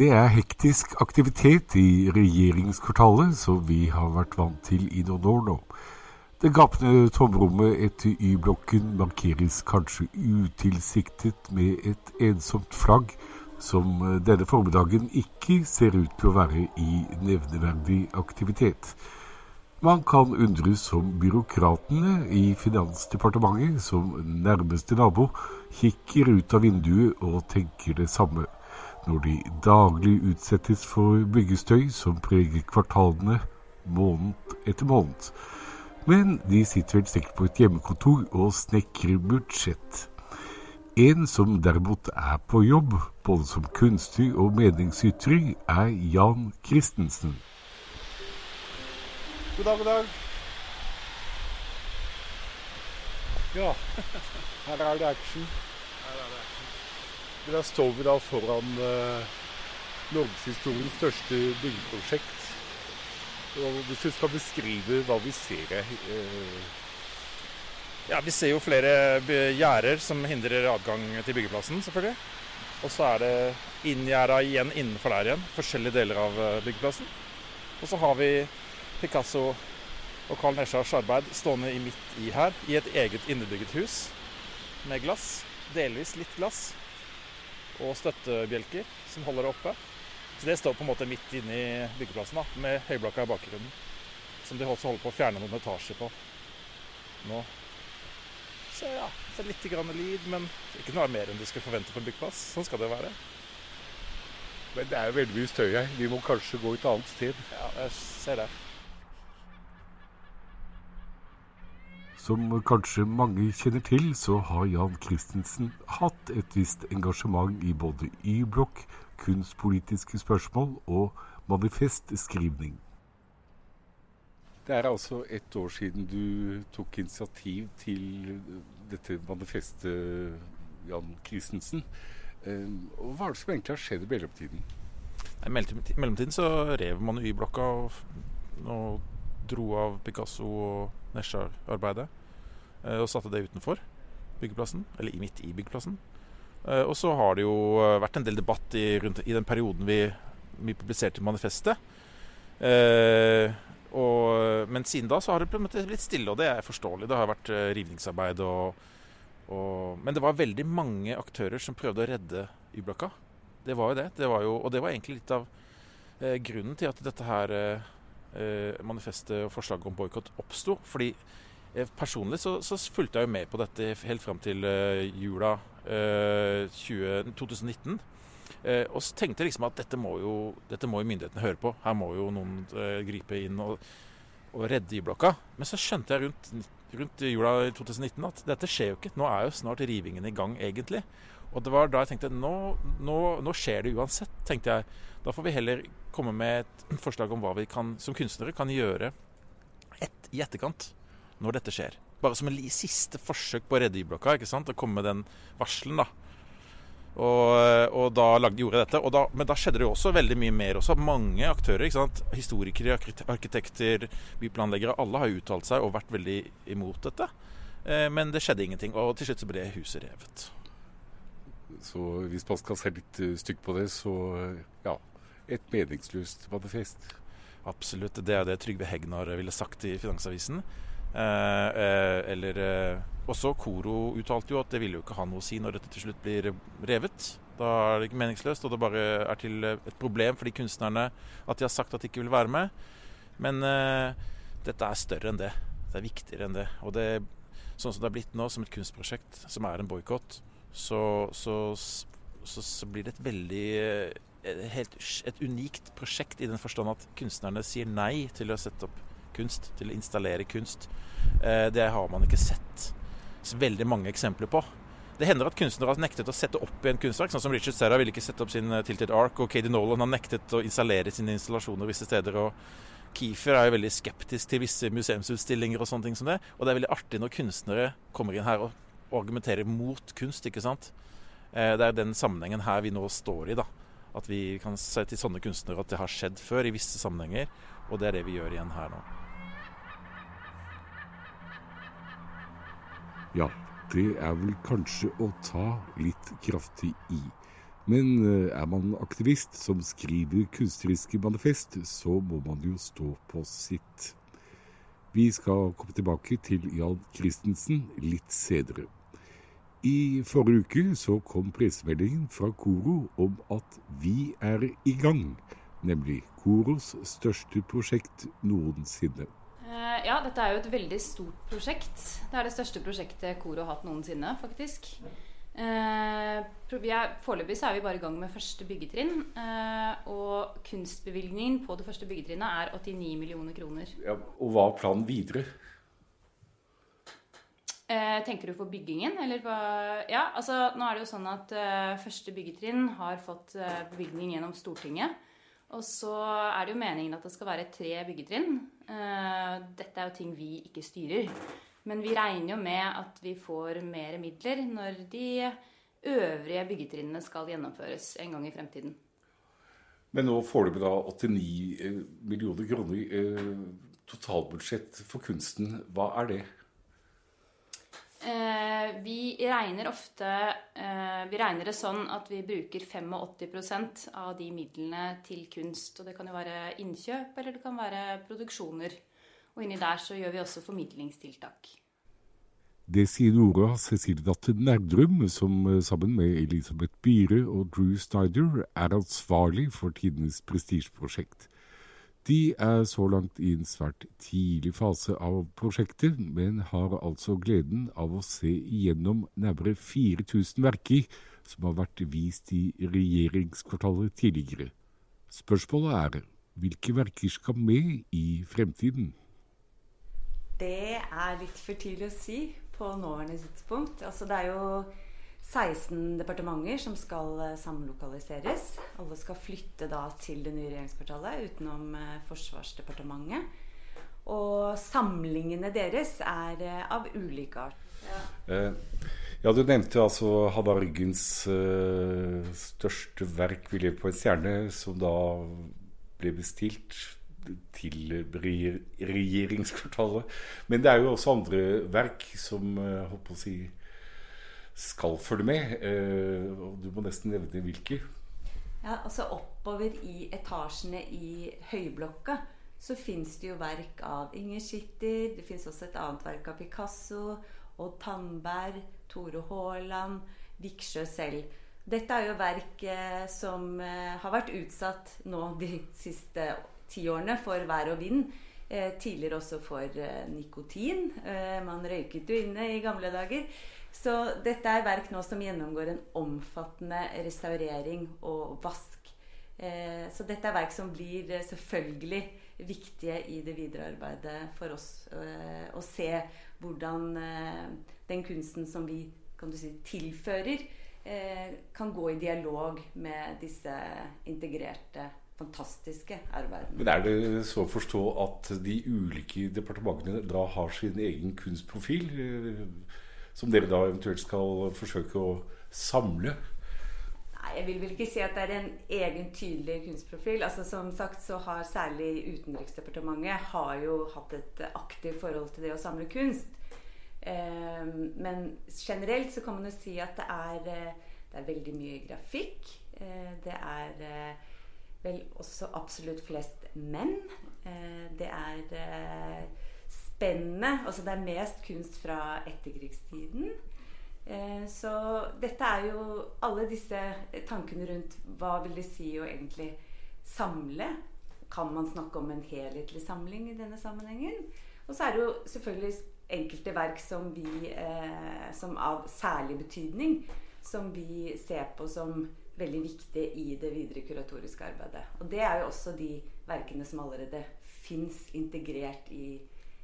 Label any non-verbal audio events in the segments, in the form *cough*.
Det er hektisk aktivitet i regjeringskvartalet, som vi har vært vant til i noen år nå. Det gapende tomrommet etter Y-blokken markeres kanskje utilsiktet med et ensomt flagg, som denne formiddagen ikke ser ut til å være i nevneverdig aktivitet. Man kan undres om byråkratene i Finansdepartementet, som nærmeste nabo, kikker ut av vinduet og tenker det samme når de daglig utsettes for byggestøy som preger kvartalene måned etter måned. Men de sitter vel sikkert på et hjemmekontor og snekrer budsjett. En som derimot er på jobb, både som kunstner og meningsytring, er Jan Christensen. God dag, god dag. Ja, *laughs* her er det action. Da står vi da foran eh, norgeshistoriens største byggeprosjekt. Og hvis du skal beskrive hva vi ser her eh... Ja, Vi ser jo flere gjerder som hindrer adgang til byggeplassen, selvfølgelig. Og så er det inngjerda igjen innenfor der igjen, forskjellige deler av eh, byggeplassen. Og så har vi Picasso og Carl Neschars arbeid stående i midt i her, i et eget innebygget hus med glass. Delvis litt glass og støttebjelker som holder det oppe. Så det står på en måte midt inne i byggeplassen da, med høyblokka i bakgrunnen. Som de også holder på å fjerne noen etasjer på nå. Så ja, så litt grann lyd, men ikke noe mer enn du skal forvente på en byggeplass. Sånn skal det være. Men det er jo veldig mye støy her. Vi må kanskje gå et annet sted. Ja, jeg ser det. Som kanskje mange kjenner til, så har Jan Christensen hatt et visst engasjement i både Y-blokk, kunstpolitiske spørsmål og manifestskrivning. Det er altså ett år siden du tok initiativ til dette manifestet, Jan Christensen. Ehm, og hva er det som egentlig har skjedd i mellomtiden? I mellomtiden så rev man Y-blokka og, og dro av Picasso og Nesjar-arbeidet eh, og satte det utenfor byggeplassen, eller midt i byggeplassen. Eh, og så har det jo eh, vært en del debatt i, rundt, i den perioden vi, vi publiserte manifestet. Eh, og, men siden da så har det blitt stille, og det er forståelig. Det har vært rivningsarbeid og, og, Men det var veldig mange aktører som prøvde å redde Y-blokka. Det var jo det. det var jo, og det var egentlig litt av eh, grunnen til at dette her Eh, manifestet og forslaget om boikott oppsto. Fordi eh, personlig så, så, fulgte jeg jo med på dette helt fram til uh, jula uh, 20, 2019. Uh, og så tenkte jeg liksom at dette må jo, dette må jo myndighetene høre på. Her må jo noen gripe inn og, og redde Y-blokka. Men så skjønte jeg rundt, rundt jula 2019 at dette skjer jo ikke. Nå er jo snart rivingen i gang, egentlig. Og det var da jeg tenkte nå, nå, nå skjer det uansett, tenkte jeg. Da får vi heller komme med et forslag om hva vi kan, som kunstnere kan gjøre et, i etterkant når dette skjer. Bare som en siste forsøk på å redde Y-blokka. ikke sant? Å komme med den varselen, da. Og, og, da lagde, gjorde jeg dette. Da, men da skjedde det jo også veldig mye mer. Også. Mange aktører. ikke sant? Historikere, arkitekter, byplanleggere. Alle har uttalt seg og vært veldig imot dette. Eh, men det skjedde ingenting. Og til slutt så ble huset revet. Så hvis man skal se litt uh, stygt på det, så uh, ja. Et meningsløst manifest. Absolutt. Det er det Trygve Hegnar ville sagt i Finansavisen. Eh, eh, eller eh, Koro uttalte jo at det ville jo ikke ha noe å si når dette til slutt blir revet. Da er det ikke meningsløst, og det bare er til et problem for de kunstnerne at de har sagt at de ikke vil være med. Men eh, dette er større enn det. Det er viktigere enn det. Og det, sånn som det er blitt nå, som et kunstprosjekt, som er en boikott, så, så, så, så, blir det et veldig eh, helt, et unikt prosjekt i den forstand at kunstnerne sier nei til å sette opp kunst, til å installere kunst. Eh, det har man ikke sett veldig mange eksempler på. Det hender at kunstnere har nektet å sette opp i en kunstverk, sånn som Richard Serra ville ikke sette opp sin eh, Tilted Ark, og Katie Nolan har nektet å installere sine installasjoner visse steder. og Kiefer er jo veldig skeptisk til visse museumsutstillinger og sånne ting som det. Og det er veldig artig når kunstnere kommer inn her og argumenterer mot kunst, ikke sant. Eh, det er den sammenhengen her vi nå står i, da. At vi kan se til sånne kunstnere at det har skjedd før i visse sammenhenger. Og det er det vi gjør igjen her nå. Ja, det er vel kanskje å ta litt kraftig i. Men eh, er man aktivist som skriver kunstneriske manifest, så må man jo stå på sitt. Vi skal komme tilbake til Jan Christensen litt senere. I forrige uke så kom pressemeldingen fra Koro om at vi er i gang. Nemlig Koros største prosjekt noensinne. Uh, ja, dette er jo et veldig stort prosjekt. Det er det største prosjektet Koro har hatt noensinne, faktisk. Foreløpig så er vi bare i gang med første byggetrinn. Uh, og kunstbevilgningen på det første byggetrinnet er 89 millioner kroner. Ja, og hva er planen videre? Uh, tenker du på byggingen, eller på Ja, altså nå er det jo sånn at første byggetrinn har fått bevilgning gjennom Stortinget. Og så er det jo meningen at det skal være tre byggetrinn. dette er jo ting vi ikke styrer. Men vi regner jo med at vi får mer midler når de øvrige byggetrinnene skal gjennomføres en gang i fremtiden. Men nå får du da 89 eh, millioner kroner eh, totalbudsjett for kunsten. Hva er det? Eh, vi regner ofte eh, Vi regner det sånn at vi bruker 85% av de midlene til kunst. Og det kan jo være innkjøp, eller det kan være produksjoner. Og inni der så gjør vi også formidlingstiltak. Det sier Nora Cecilie Datter Nerdrum, som eh, sammen med Elisabeth Byhre og Drew Snyder er ansvarlig for tidenes prestisjeprosjekt. De er så langt i en svært tidlig fase av prosjektet, men har altså gleden av å se igjennom nærmere 4000 verker som har vært vist i regjeringskvartalet tidligere. Spørsmålet er hvilke verker skal med i fremtiden? Det er litt for tidlig å si på nåværende tidspunkt. Altså, det er jo 16 departementer som skal eh, samlokaliseres. Alle skal flytte da til det nye regjeringskvartalet utenom eh, Forsvarsdepartementet. Og samlingene deres er eh, av ulik art. Ja. ja, du nevnte altså Hadar Ryggens største verk, 'Vi lever på en stjerne', som da ble bestilt til regjeringskvartalet. Men det er jo også andre verk som håper på å si, skal følge med. Eh, du må nesten nevne hvilke. Ja, altså Oppover i etasjene i høyblokka så fins det jo verk av Inger Schitter. Det fins også et annet verk av Picasso. Odd Tandberg, Tore Haaland, Viksjø selv. Dette er jo verk eh, som eh, har vært utsatt nå de siste årene tiårene for vær og vind. Tidligere også for nikotin. Man røyket jo inne i gamle dager. Så dette er verk nå som gjennomgår en omfattende restaurering og vask. Eh, så dette er verk som blir eh, selvfølgelig viktige i det videre arbeidet for oss. Eh, å se hvordan den kunsten som vi kan du si, tilfører, kan gå i dialog med disse integrerte fantastiske arbeidene. Men Er det så å forstå at de ulike departementene da har sin egen kunstprofil? Eh, som dere da eventuelt skal forsøke å samle? Nei, Jeg vil vel ikke si at det er en egen tydelig kunstprofil. Altså Som sagt så har særlig Utenriksdepartementet har jo hatt et aktivt forhold til det å samle kunst. Eh, men generelt så kan man jo si at det er, eh, det er veldig mye grafikk. det er vel også absolutt flest menn. Eh, det er eh, spennende. Altså det er mest kunst fra etterkrigstiden. Eh, så dette er jo alle disse tankene rundt hva vil det si å egentlig samle? Kan man snakke om en helhetlig samling i denne sammenhengen? Og så er det jo selvfølgelig enkelte verk som vi som av særlig betydning, som vi ser på som veldig viktige i det videre kuratoriske arbeidet. Og det er jo også de verkene som allerede fins integrert i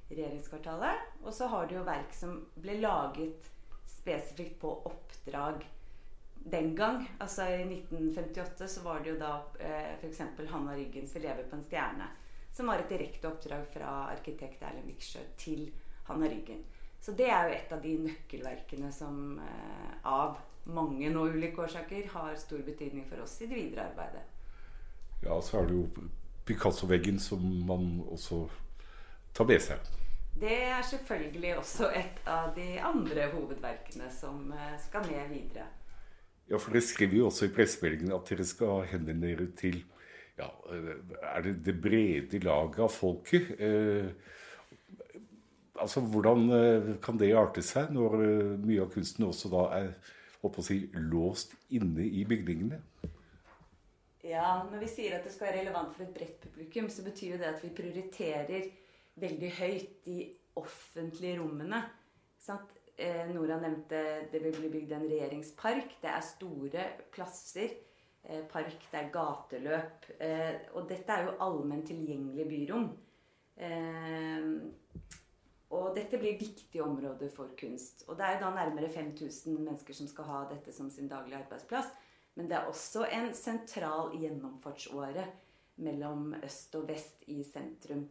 regjeringskvartalet. Og så har du jo verk som ble laget spesifikt på oppdrag den gang. Altså I 1958 så var det jo da eh, f.eks. Hanna Ryggens lever på en stjerne', som var et direkte oppdrag fra arkitekt Erlend Viksjø til Hanna Ryggen. Så det er jo et av de nøkkelverkene som eh, av mange nå ulike årsaker har stor betydning for oss i det videre arbeidet. Ja, så er det jo Picasso-veggen som man også tar. Det er selvfølgelig også et av de andre hovedverkene som eh, skal med videre. Ja, for dere skriver jo også i pressemeldingen at dere skal henvende dere til ja, er det det brede laget av folket? Eh, altså, Hvordan eh, kan det arte seg når eh, mye av kunsten også da er å si, låst inne i bygningene? Ja, Når vi sier at det skal være relevant for et bredt publikum, så betyr jo det at vi prioriterer veldig høyt i offentlige rommene. Eh, Nora nevnte det vil bli bygd en regjeringspark. Det er store plasser. Eh, park, det er gateløp. Eh, og dette er jo allment tilgjengelige byrom. Eh, og dette blir viktige områder for kunst. Og det er jo da nærmere 5000 mennesker som skal ha dette som sin daglige arbeidsplass. Men det er også en sentral gjennomfartsåre mellom øst og vest i sentrum.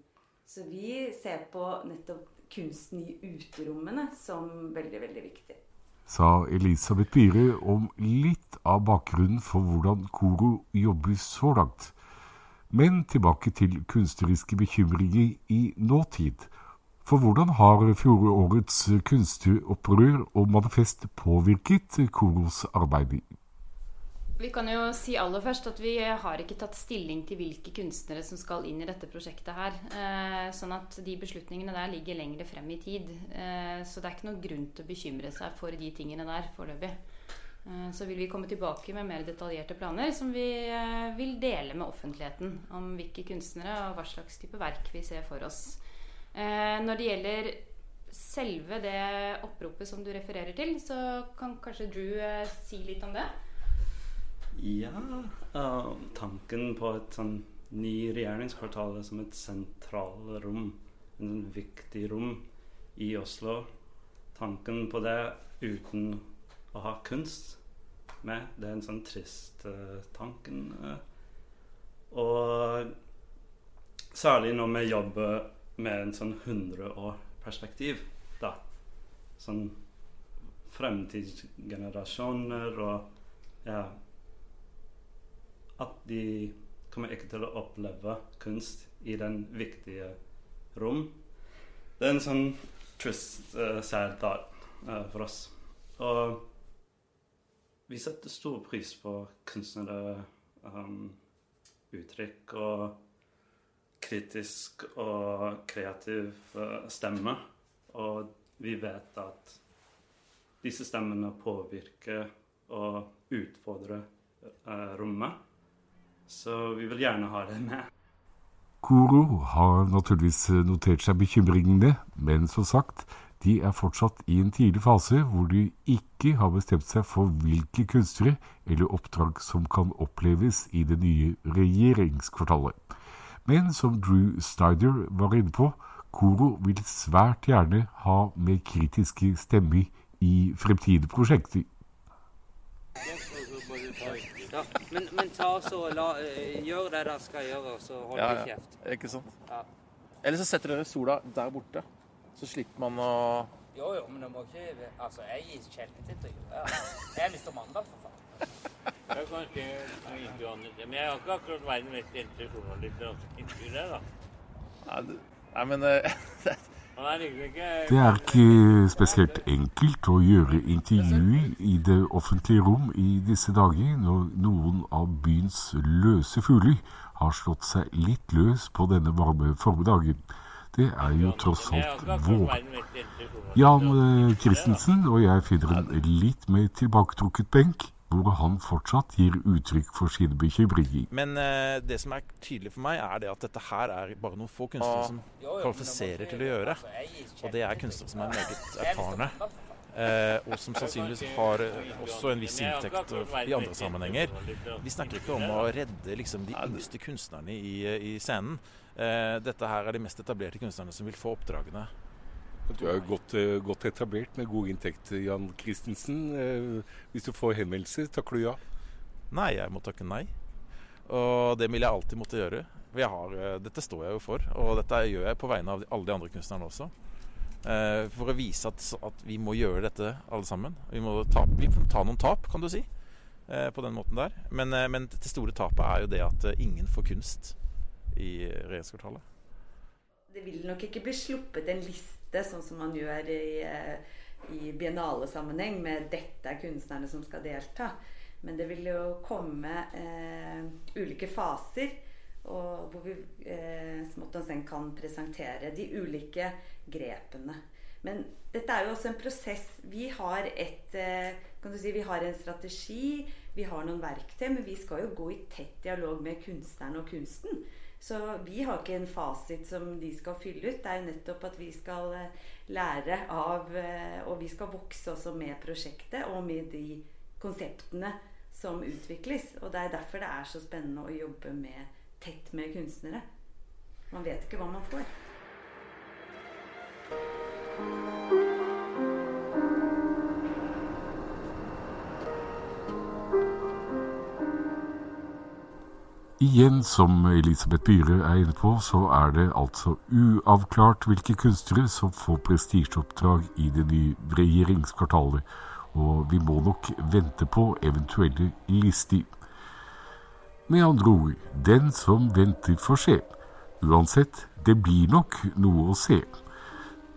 Så vi ser på nettopp kunsten i uterommene som veldig, veldig viktig. Sa Elisabeth Bire om litt av bakgrunnen for hvordan Koro jobber så langt. Men tilbake til kunstneriske bekymringer i nåtid. For hvordan har fjorårets kunstopprør og manifest påvirket Koros arbeid? Vi kan jo si aller først at vi har ikke tatt stilling til hvilke kunstnere som skal inn i dette prosjektet her. Eh, sånn at de beslutningene der ligger lengre frem i tid. Eh, så det er ikke noen grunn til å bekymre seg for de tingene der foreløpig. Eh, så vil vi komme tilbake med mer detaljerte planer som vi vil dele med offentligheten. Om hvilke kunstnere og hva slags type verk vi ser for oss. Når det gjelder selve det oppropet som du refererer til, så kan kanskje Drew si litt om det? Ja, uh, tanken på et sånn ny regjeringskvartal som et sentralrom, en sånn viktig rom i Oslo. Tanken på det uten å ha kunst med, det er en sånn trist uh, tanken. Uh. Og særlig når vi jobber med en sånn 100-år-perspektiv, da. Sånn fremtidsgenerasjoner og ja at de kommer ikke til å oppleve kunst i den viktige rom. Det er en sånn trist, uh, sad dag uh, for oss. Og vi setter stor pris på kunstnere, um, uttrykk og kritisk og kreativ uh, stemme. Og vi vet at disse stemmene påvirker og utfordrer uh, rommet. Så vi vil gjerne ha det med. Koro har naturligvis notert seg bekymringene, men som sagt, de er fortsatt i en tidlig fase hvor de ikke har bestemt seg for hvilke kunstnere eller oppdrag som kan oppleves i det nye regjeringskvartalet. Men som Drew Snyder var inne på, Koro vil svært gjerne ha mer kritiske stemmer i fremtidige prosjekter. Ja, men, men ta så la, uh, gjør det dere skal gjøre, og så hold ja, ja. kjeft. Ikke sant. Ja. Eller så setter dere sola der borte. Så slipper man å Jo, jo, men det må ikke Altså, jeg gir sjelden intervju. Jeg er Mr. Mandal, for faen. Jeg kan ikke Men jeg har ikke akkurat verdens mest kjente journalist, da. Nei, nei men uh, *laughs* Det er ikke spesielt enkelt å gjøre intervjuer i det offentlige rom i disse dager, når noen av byens løse fugler har slått seg litt løs på denne varme formiddagen. Det er jo tross alt vår. Jan eh, Christensen og jeg finner en litt mer tilbaketrukket benk hvor han fortsatt gir uttrykk for sine bekymringer. Men uh, det som er tydelig for meg, er det at dette her er bare noen få kunstnere som kvalifiserer til å gjøre. Og det er kunstnere som er meget erfarne. Uh, og som sannsynligvis har også en viss inntekt i andre sammenhenger. Vi snakker ikke om å redde liksom, de yngste kunstnerne i, i scenen. Uh, dette her er de mest etablerte kunstnerne som vil få oppdragene du er godt, eh, godt, etablert med god inntekt, Jan Christensen. Eh, hvis du får henvendelse, takker du ja? Nei, jeg må takke nei. Og det vil jeg alltid måtte gjøre. Har, eh, dette står jeg jo for, og dette gjør jeg på vegne av alle de andre kunstnerne også. For å vise at, at vi må gjøre dette alle sammen. Vi må, ta, vi må ta noen tap, kan du si, på den måten der. Men, men det store tapet er jo det at ingen får kunst i regjeringskvartalet. Det vil nok ikke bli sluppet en liste liste, sånn som man gjør i, eh, i biennalesammenheng med 'dette er kunstnerne som skal delta'. Men det vil jo komme eh, ulike faser, og hvor vi eh, smått og sent kan presentere de ulike grepene. Men dette er jo også en prosess. Vi har, et, eh, si, vi har en strategi, vi har noen verktøy, men vi skal jo gå i tett dialog med kunstneren og kunsten. Så vi har ikke en fasit som de skal fylle ut. Det er jo nettopp at vi skal eh, lære av eh, Og vi skal vokse også med prosjektet og med de konseptene som utvikles. Og det er derfor det er så spennende å jobbe med, tett med kunstnere. Man vet ikke hva man får. Igjen, som Elisabeth Byhre er inne på, så er det altså uavklart hvilke kunstnere som får prestisjeoppdrag i det nye regjeringskvartalet, og vi må nok vente på eventuelle lister. Med andre ord, den som venter får se. Uansett, det blir nok noe å se.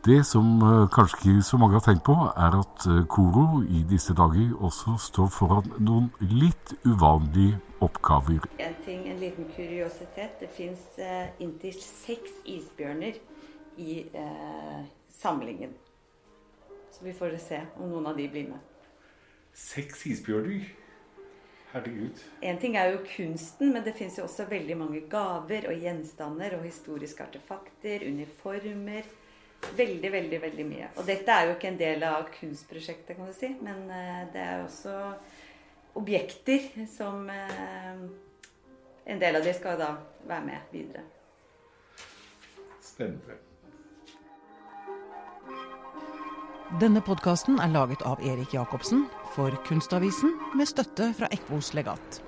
Det som eh, kanskje ikke så mange har tenkt på, er at eh, Koro i disse dager også står foran noen litt uvanlige oppgaver. En ting, en liten kuriositet. Det fins eh, inntil seks isbjørner i eh, samlingen. Så vi får se om noen av de blir med. Seks isbjørner? Herregud. En ting er jo kunsten, men det fins jo også veldig mange gaver og gjenstander og historiske artefakter, uniformer. Veldig, veldig veldig mye. Og dette er jo ikke en del av kunstprosjektet, kan du si, men eh, det er også objekter som eh, En del av de skal da være med videre. Spennende. Denne podkasten er laget av Erik Jacobsen for Kunstavisen med støtte fra Ekbos legat.